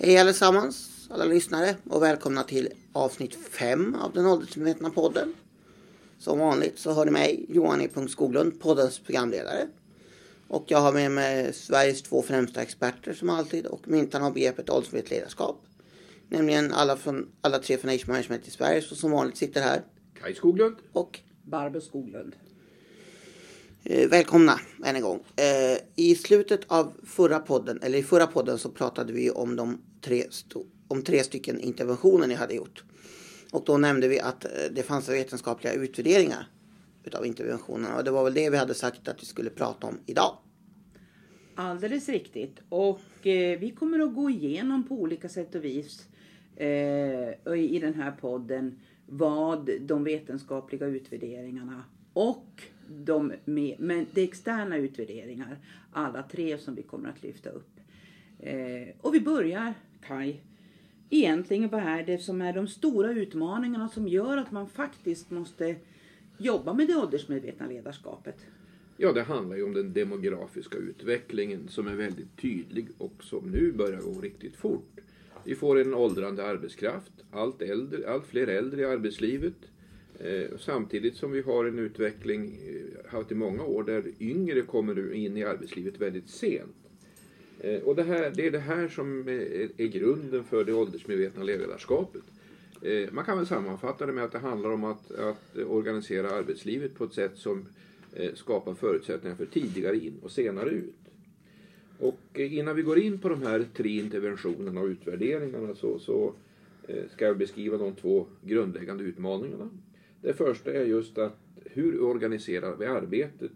Hej allesammans, alla lyssnare och välkomna till avsnitt 5 av den åldersmedvetna podden. Som vanligt så hör ni mig, Johan E. Skoglund, poddens programledare. Och jag har med mig Sveriges två främsta experter som alltid och myntarna av begreppet åldersmedvetet ledarskap. Nämligen alla, från, alla tre från Age Management i Sverige som som vanligt sitter här. Kaj Skoglund. Och Barbro Skoglund. Eh, välkomna än en gång. Eh, I slutet av förra podden, eller i förra podden så pratade vi om de tre, om tre stycken interventioner ni hade gjort. Och då nämnde vi att eh, det fanns vetenskapliga utvärderingar utav interventionerna och det var väl det vi hade sagt att vi skulle prata om idag. Alldeles riktigt. Och eh, vi kommer att gå igenom på olika sätt och vis eh, i den här podden vad de vetenskapliga utvärderingarna och de, med, men de externa utvärderingar, alla tre som vi kommer att lyfta upp. Eh, och vi börjar, Kaj, egentligen vad är det som är de stora utmaningarna som gör att man faktiskt måste jobba med det åldersmedvetna ledarskapet? Ja, det handlar ju om den demografiska utvecklingen som är väldigt tydlig och som nu börjar gå riktigt fort. Vi får en åldrande arbetskraft, allt, äldre, allt fler äldre i arbetslivet. Eh, samtidigt som vi har en utveckling, eh, haft i många år, där yngre kommer in i arbetslivet väldigt sent. Eh, och det, här, det är det här som eh, är, grunden för det åldersmedvetna ledarskapet. Eh, man kan väl sammanfatta det med att det handlar om att, att organisera arbetslivet på ett sätt som skapar förutsättningar för tidigare in och senare ut. Och innan vi går in på de här tre interventionerna och utvärderingarna så, så ska jag beskriva de två grundläggande utmaningarna. Det första är just att hur organiserar vi arbetet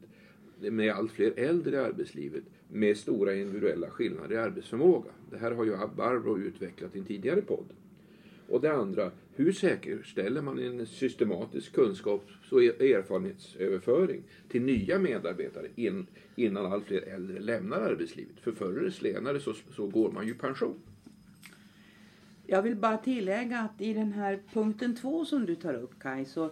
med allt fler äldre i arbetslivet med stora individuella skillnader i arbetsförmåga. Det här har ju Barbro utvecklat i en tidigare podd. Och det andra, hur säkerställer man en systematisk kunskaps och erfarenhetsöverföring till nya medarbetare in, innan allt fler äldre lämnar arbetslivet? För förr eller senare så, så går man ju pension. Jag vill bara tillägga att i den här punkten två som du tar upp Kaj, så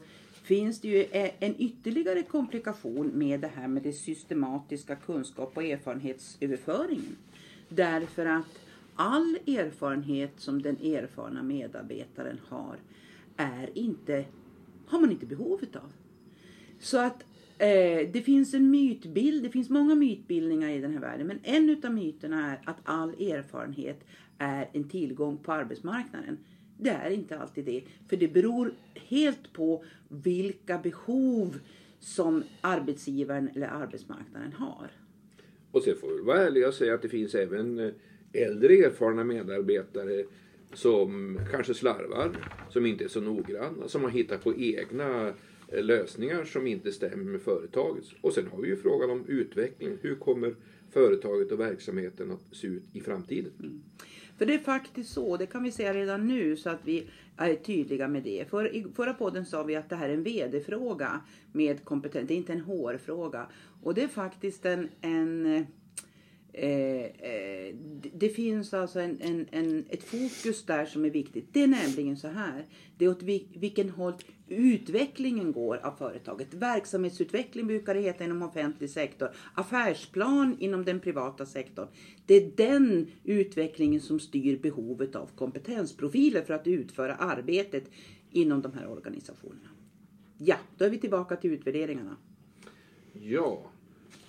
finns det ju e, en ytterligare komplikation med det här med det systematiska kunskap och erfarenhetsöverföringen. Därför att all erfarenhet som den erfarna medarbetaren har är inte, har man inte behov utav. Så att eh, det finns en mytbild, det finns många mytbildningar i den här världen, men en utav myterna är att all erfarenhet är en tillgång på arbetsmarknaden. Det är inte alltid det, för det beror helt på vilka behov som arbetsgivaren eller arbetsmarknaden har. Och sen får vi vara ärliga och säga att det finns även eh, äldre erfarna medarbetare som kanske slarvar, som inte är så noggranna, som har hittat på egna eh, lösningar som inte stämmer med företagets. Och sen har vi ju frågan om utveckling. Hur kommer företaget och verksamheten att se ut i framtiden? Mm. För det är faktiskt så, det kan vi säga redan nu så att vi är tydliga med det. För, I förra podden sa vi att det här är en VD-fråga med kompetens, det är inte en HR-fråga. Och det är faktiskt en, en Eh, eh, det finns alltså en, en, en, ett fokus där som är viktigt. Det är nämligen så här. Det är åt vilken håll utvecklingen går av företaget. Verksamhetsutveckling brukar det heta inom offentlig sektor. Affärsplan inom den privata sektorn. Det är den utvecklingen som styr behovet av kompetensprofiler för att utföra arbetet inom de här organisationerna. Ja, då är vi tillbaka till utvärderingarna. Ja,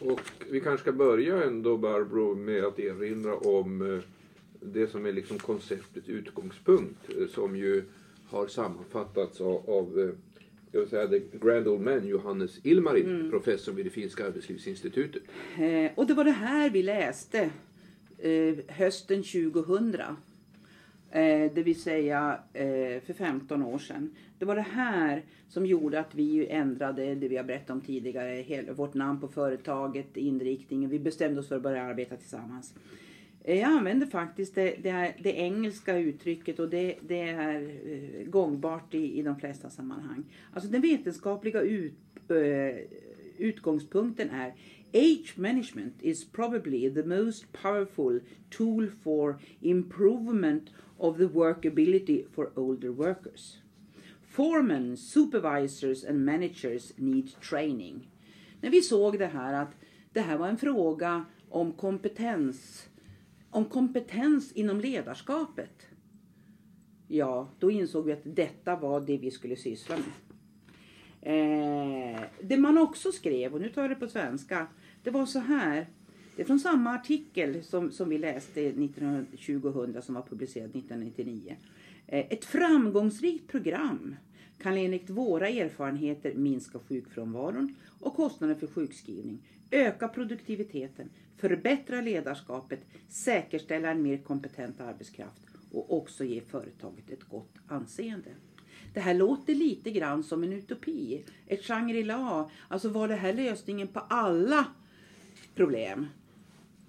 och vi kanske ska börja ändå Barbro med att erinra om eh, det som är liksom konceptets utgångspunkt eh, som ju har sammanfattats av, av eh, jag vill säga, the grand old man Johannes Ilmarin, mm. professor vid det finska arbetslivsinstitutet. Eh, och det var det här vi läste eh, hösten 2000. Eh, det vill säga eh, för 15 år sedan. Det var det här som gjorde att vi ändrade det vi har berättat om tidigare. Hela, vårt namn på företaget, inriktningen. Vi bestämde oss för att börja arbeta tillsammans. Eh, jag använder faktiskt det, det, här, det engelska uttrycket och det, det är eh, gångbart i, i de flesta sammanhang. Alltså den vetenskapliga ut, eh, utgångspunkten är Age management is probably the most powerful tool for improvement of the workability for older workers. Foremen, supervisors and managers need training. När vi såg det här att det här var en fråga om kompetens om kompetens inom ledarskapet. Ja, då insåg vi att detta var det vi skulle syssla med. Eh, det man också skrev, och nu tar jag det på svenska, det var så här. Det är från samma artikel som, som vi läste 1920 som var publicerad 1999. Eh, ett framgångsrikt program kan enligt våra erfarenheter minska sjukfrånvaron och kostnaden för sjukskrivning, öka produktiviteten, förbättra ledarskapet, säkerställa en mer kompetent arbetskraft och också ge företaget ett gott anseende. Det här låter lite grann som en utopi, ett Shangri-La. Alltså var det här lösningen på alla problem?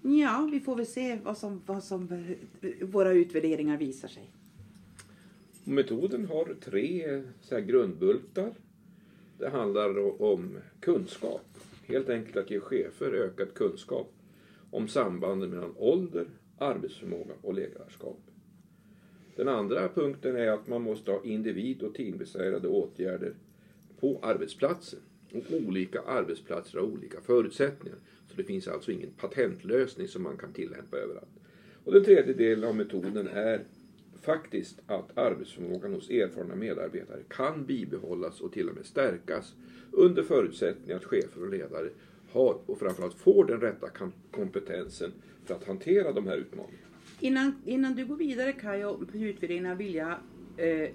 Ja, vi får väl se vad som, vad som våra utvärderingar visar sig. Metoden har tre så grundbultar. Det handlar om kunskap. Helt enkelt att ge chefer ökad kunskap om sambanden mellan ålder, arbetsförmåga och ledarskap. Den andra punkten är att man måste ha individ och teambaserade åtgärder på arbetsplatsen. Och olika arbetsplatser har olika förutsättningar. Så det finns alltså ingen patentlösning som man kan tillämpa överallt. Och den tredje delen av metoden är faktiskt att arbetsförmågan hos erfarna medarbetare kan bibehållas och till och med stärkas under förutsättning att chefer och ledare har och framförallt får den rätta kompetensen för att hantera de här utmaningarna. Innan, innan du går vidare Kaj på utvärderingarna vill jag eh,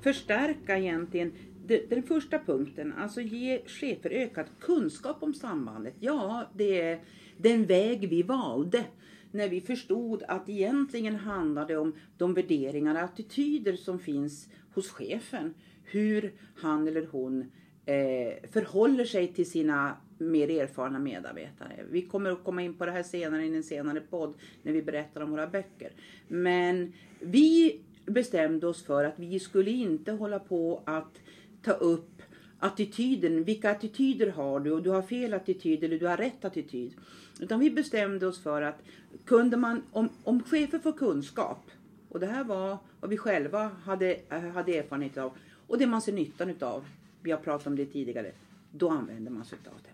förstärka egentligen den första punkten, alltså ge chefer ökad kunskap om sambandet. Ja, det är den väg vi valde när vi förstod att egentligen handlade om de värderingar och attityder som finns hos chefen. Hur han eller hon eh, förhåller sig till sina mer erfarna medarbetare. Vi kommer att komma in på det här senare i en senare podd när vi berättar om våra böcker. Men vi bestämde oss för att vi skulle inte hålla på att ta upp attityden. Vilka attityder har du? Och du har fel attityd eller du har rätt attityd. Utan vi bestämde oss för att kunde man, om, om chefer får kunskap, och det här var vad vi själva hade, eh, hade erfarenhet av, och det man ser nyttan utav, vi har pratat om det tidigare, då använder man sig av det.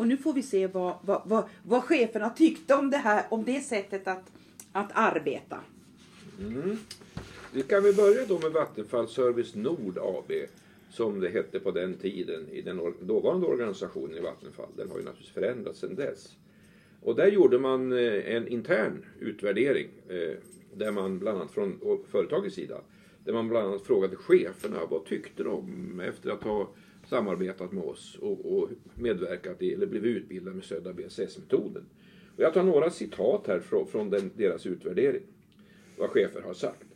Och nu får vi se vad, vad, vad, vad cheferna tyckte om det här, om det sättet att, att arbeta. Mm. Vi kan väl börja då med Vattenfall Service Nord AB som det hette på den tiden i den dåvarande organisationen i Vattenfall. Den har ju naturligtvis förändrats sedan dess. Och där gjorde man eh, en intern utvärdering eh, där man bland annat från företagets sida där man bland annat frågade cheferna vad tyckte de efter att ha samarbetat med oss och, och medverkat i, eller blivit utbildade med Södra BSS-metoden. Och jag tar några citat här från, från den, deras utvärdering. Vad chefer har sagt.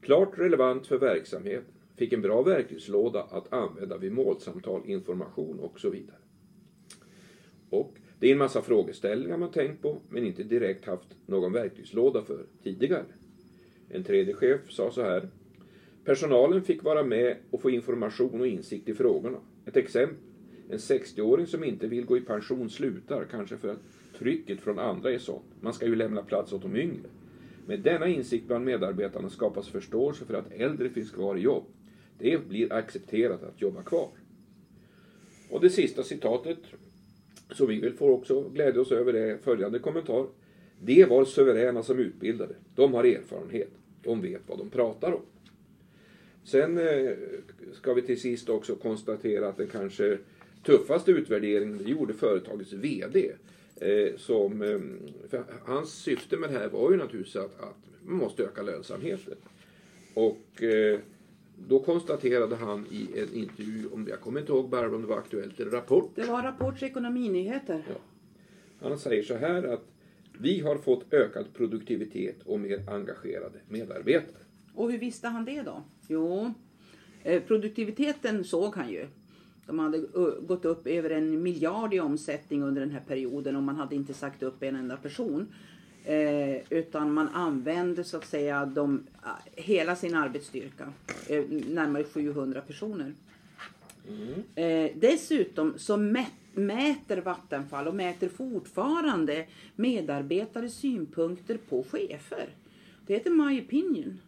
Klart relevant för verksamheten. Fick en bra verktygslåda att använda vid målsamtal, information och så vidare. Och det är en massa frågeställningar man tänkt på men inte direkt haft någon verktygslåda för tidigare. En tredje chef sa så här. Personalen fick vara med och få information och insikt i frågorna. Ett exempel. En 60-åring som inte vill gå i pension slutar, kanske för att trycket från andra är sånt. Man ska ju lämna plats åt de yngre. Med denna insikt bland medarbetarna skapas förståelse för att äldre finns kvar i jobb. Det blir accepterat att jobba kvar. Och det sista citatet, som vi vill få också glädja oss över, är följande kommentar. De var suveräna som utbildade. De har erfarenhet. De vet vad de pratar om. Sen eh, ska vi till sist också konstatera att den kanske tuffaste utvärderingen det gjorde företagets VD. Eh, som, eh, hans syfte med det här var ju naturligtvis att, att man måste öka lönsamheten. Och då konstaterade han i en intervju, om jag kommer inte ihåg bara om det var Aktuellt eller Rapport. Det var Rapports ekonominyheter. Ja. Han säger så här att vi har fått ökad produktivitet och mer engagerade medarbetare. Och hur visste han det då? Jo, eh, produktiviteten såg han ju. De hade gått upp över en miljard i omsättning under den här perioden och man hade inte sagt upp en enda person. Eh, utan man använde så att säga de, hela sin arbetsstyrka. Eh, närmare 700 personer. Mm. Eh, dessutom så mät, mäter Vattenfall och mäter fortfarande medarbetares synpunkter på chefer. Det heter My Opinion.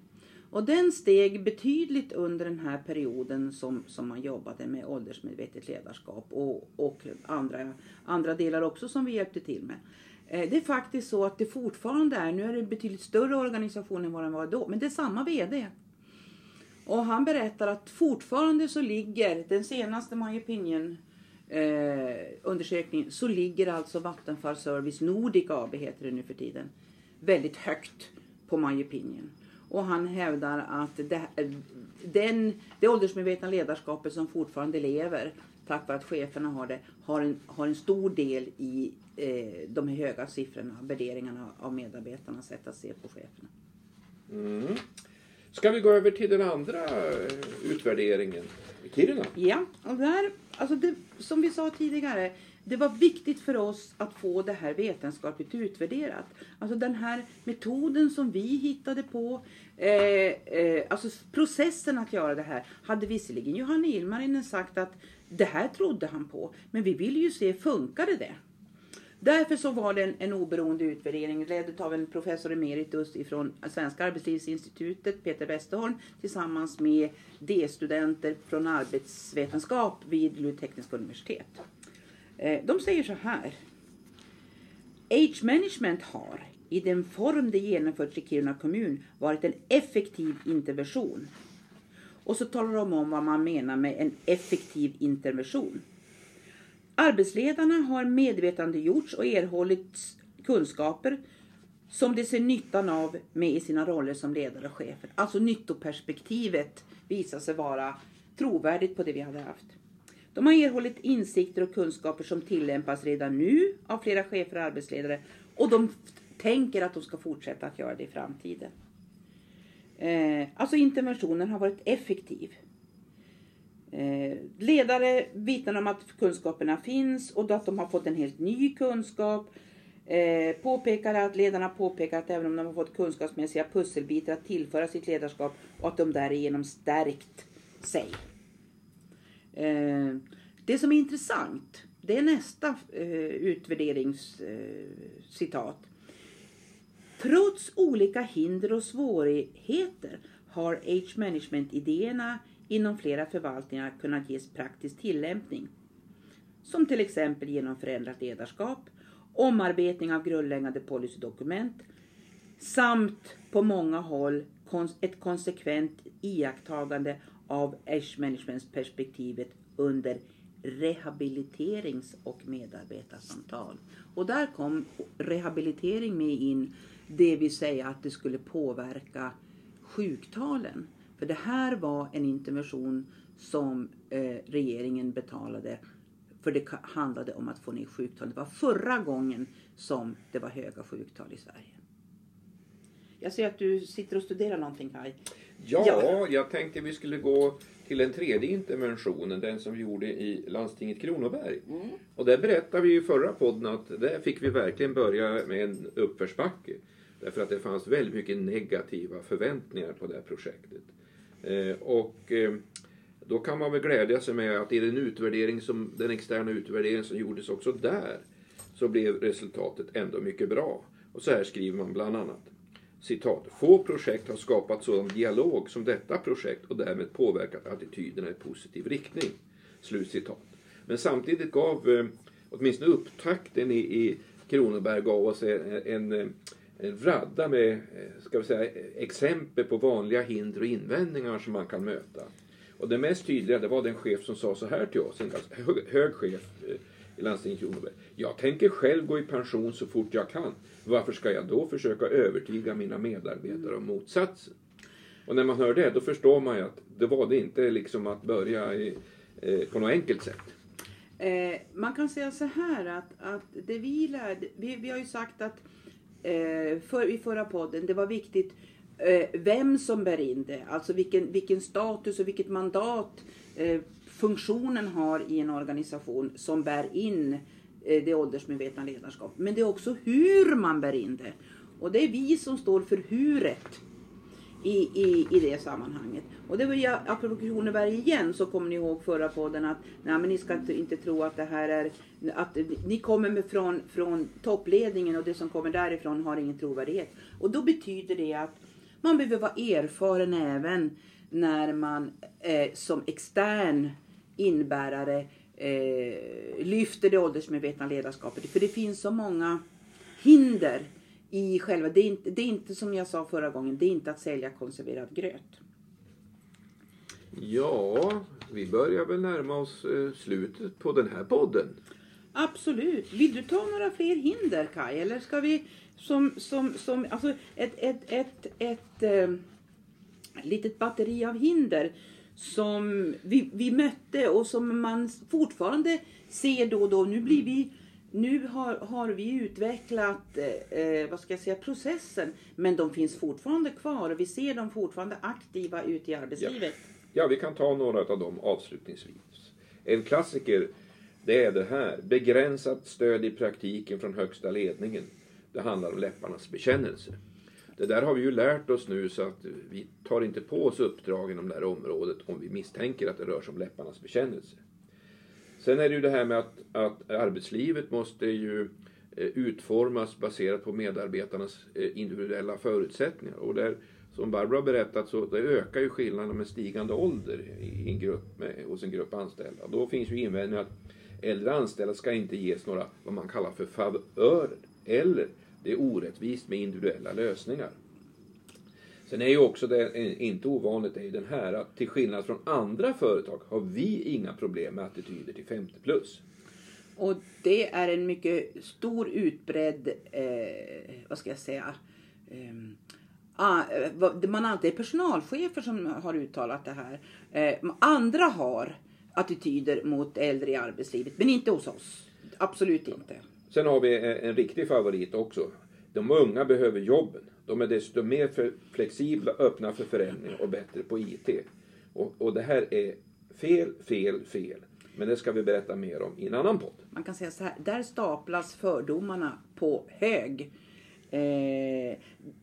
Och den steg betydligt under den här perioden som, som man jobbade med åldersmedvetet ledarskap och, och andra, andra delar också som vi hjälpte till med. Eh, det är faktiskt så att det fortfarande är, nu är det en betydligt större organisation än vad den var då, men det är samma VD. Och han berättar att fortfarande så ligger den senaste My Opinion eh, undersökningen så ligger alltså Vattenfall Service Nordic AB heter det nu för tiden väldigt högt på My Opinion. Och han hävdar att det, eh, den, det åldersmedvetna ledarskapet som fortfarande lever tack vare att cheferna har det har en, har en stor del i eh, de höga siffrorna, värderingarna av medarbetarnas sätt att se på cheferna. Mm. Ska vi gå över till den andra eh, utvärderingen Kiruna? Ja, och där, alltså det, som vi sa tidigare, det var viktigt för oss att få det här vetenskapligt utvärderat. Alltså den här metoden som vi hittade på, eh, eh, alltså processen att göra det här, hade visserligen Johanna Ilmarinen sagt att det här trodde han på, men vi ville ju se, funkade det? Därför så var det en, en oberoende utvärdering ledd av en professor emeritus ifrån Svenska arbetslivsinstitutet, Peter Westerholm, tillsammans med D-studenter från arbetsvetenskap vid Luleå tekniska universitet. Eh, de säger så här. Age management har, i den form det genomförts i Kiruna kommun, varit en effektiv intervention. Och så talar de om vad man menar med en effektiv intervention. Arbetsledarna har medvetandegjorts och erhållit kunskaper som de ser nyttan av med i sina roller som ledare och chefer. Alltså nyttoperspektivet visar sig vara trovärdigt på det vi hade haft. De har erhållit insikter och kunskaper som tillämpas redan nu av flera chefer och arbetsledare och de tänker att de ska fortsätta att göra det i framtiden. Eh, alltså interventionen har varit effektiv. Eh, ledare vittnar om att kunskaperna finns och att de har fått en helt ny kunskap. Eh, påpekar att ledarna påpekar att även om de har fått kunskapsmässiga pusselbitar att tillföra sitt ledarskap och att de därigenom stärkt sig. Eh, det som är intressant, det är nästa eh, utvärderingscitat. Eh, Trots olika hinder och svårigheter har age management-idéerna inom flera förvaltningar kunnat ges praktisk tillämpning. Som till exempel genom förändrat ledarskap, omarbetning av grundläggande policydokument samt på många håll ett konsekvent iakttagande av age management-perspektivet under rehabiliterings och medarbetarsamtal. Och där kom rehabilitering med in, det vill säga att det skulle påverka sjuktalen. För det här var en intervention som eh, regeringen betalade för det handlade om att få ner sjuktalen. Det var förra gången som det var höga sjuktal i Sverige. Jag ser att du sitter och studerar någonting Kaj. Ja, Ja. jag tänkte vi skulle gå till den tredje interventionen, den som vi gjorde i landstinget Kronoberg. Och där berättade vi i förra podden att där fick vi verkligen börja med en uppförsbacke. Därför att det fanns väldigt mycket negativa förväntningar på det här projektet. Eh, och eh, då kan man väl glädja sig med att i den utvärdering som, den externa utvärdering som gjordes också där så blev resultatet ändå mycket bra. Och så här skriver man bland annat. Citat. Få projekt har skapat sådan dialog som detta projekt och därmed påverkat attityderna i positiv riktning. Slut citat. Men samtidigt gav eh, åtminstone upptakten i, i Kronoberg gav oss en, en, en Eh, radda med eh, ska vi säga, exempel på vanliga hinder och invändningar som man kan möta. Och det mest tydliga det var den chef som sa så här till oss, en ganska hög, chef eh, i landstinget Kronoberg. Jag tänker själv gå i pension så fort jag kan. Varför ska jag då försöka övertyga mina medarbetare om motsatsen? Och när man hör det, då förstår man ju att det var det inte liksom att börja i, eh, på något enkelt sätt. Eh, man kan säga så här att, att det vi lärde, vi, vi har ju sagt att Eh, för, i förra podden, det var viktigt eh, vem som bär in det, alltså vilken, vilken status och vilket mandat eh, funktionen har i en organisation som bär in eh, det åldersmedvetna ledarskapet. Men det är också hur man bär in det. Och det är vi som står för huret i, i, i det sammanhanget. Och det var ju apropå Kronoberg igen så kommer ni ihåg förra podden att nej, men ni ska inte, inte tro att det här är att ni kommer med från, från toppledningen och det som kommer därifrån har ingen trovärdighet. Och då betyder det att man behöver vara erfaren även när man eh, som extern inbärare eh, lyfter det åldersmedvetna ledarskapet. För det finns så många hinder i själva... Det är, inte, det är inte som jag sa förra gången, det är inte att sälja konserverad gröt. Ja, vi börjar väl närma oss eh, slutet på den här podden. Absolut. Vill du ta några fler hinder Kai? Eller ska vi som, som, som alltså ett, ett, ett, ett, eh, litet batteri av hinder som vi, vi mötte och som man fortfarande ser då och då. Nu blir vi nu har, har vi utvecklat eh, eh, vad ska jag säga, processen men de finns fortfarande kvar och vi ser dem fortfarande aktiva ute i arbetslivet. Ja, vi kan ta några av dem avslutningsvis. En klassiker, det är det här. Begränsat stöd i praktiken från högsta ledningen. Det handlar om läpparnas bekännelse. Det där har vi ju lärt oss nu så att vi tar inte på oss uppdrag inom det här området om vi misstänker att det rör sig om läpparnas bekännelse. Sen är det ju det här med att, att arbetslivet måste ju eh, utformas baserat på medarbetarnas eh, individuella förutsättningar. Och där, som Barbro har berättat så det ökar ju skillnaderna med stigande ålder i en grupp med, hos en grupp anställda. Då finns ju invändningen att äldre anställda ska inte ges några vad man kallar för favörer. Eller det är orättvist med individuella lösningar. Sen är ju också det, inte ovanligt, är ju den här att till skillnad från andra företag har vi inga problem med attityder till 50 plus. Och det är en mycket stor utbredd, eh, vad ska jag säga, eh, ah, man alltid är personalchefer som har uttalat det här. Eh, andra har attityder mot äldre i arbetslivet, men inte hos oss. Absolut inte. Sen har vi en, en riktig favorit också. De unga behöver jobben. De är desto mer flexibla, öppna för förändring och bättre på IT. Och, och det här är fel, fel, fel. Men det ska vi berätta mer om i en annan podd. Man kan säga så här, där staplas fördomarna på hög. Eh,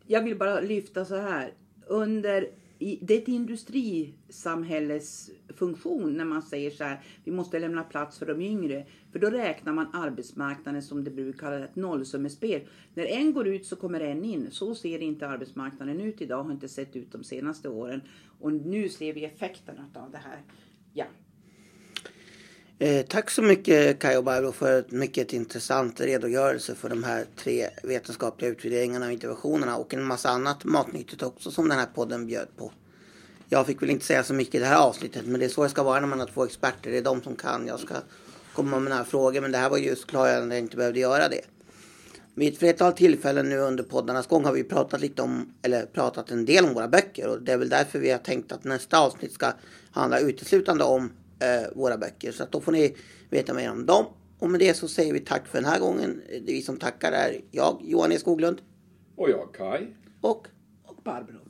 jag vill bara lyfta så här. Under det är ett industrisamhälles funktion när man säger så här, vi måste lämna plats för de yngre. För då räknar man arbetsmarknaden som det brukar kallas ett nollsummespel. När en går ut så kommer en in. Så ser inte arbetsmarknaden ut idag, har inte sett ut de senaste åren. Och nu ser vi effekterna av det här. Ja. Eh, tack så mycket Kaj och Barbro för ett mycket intressant redogörelse för de här tre vetenskapliga utvärderingarna och interventionerna och en massa annat matnyttigt också som den här podden bjöd på. Jag fick väl inte säga så mycket i det här avsnittet men det är så det ska vara när man har två experter. Det är de som kan. Jag ska komma med några frågor men det här var just klargörande jag inte behövde göra det. Vid ett flertal tillfällen nu under poddarnas gång har vi pratat lite om, eller pratat en del om våra böcker och det är väl därför vi har tänkt att nästa avsnitt ska handla uteslutande om eh, våra böcker. Så att då får ni veta mer om dem. Och med det så säger vi tack för den här gången. Det vi som tackar är jag, Johan E Skoglund. Och jag, Kai. Och, och Barbro.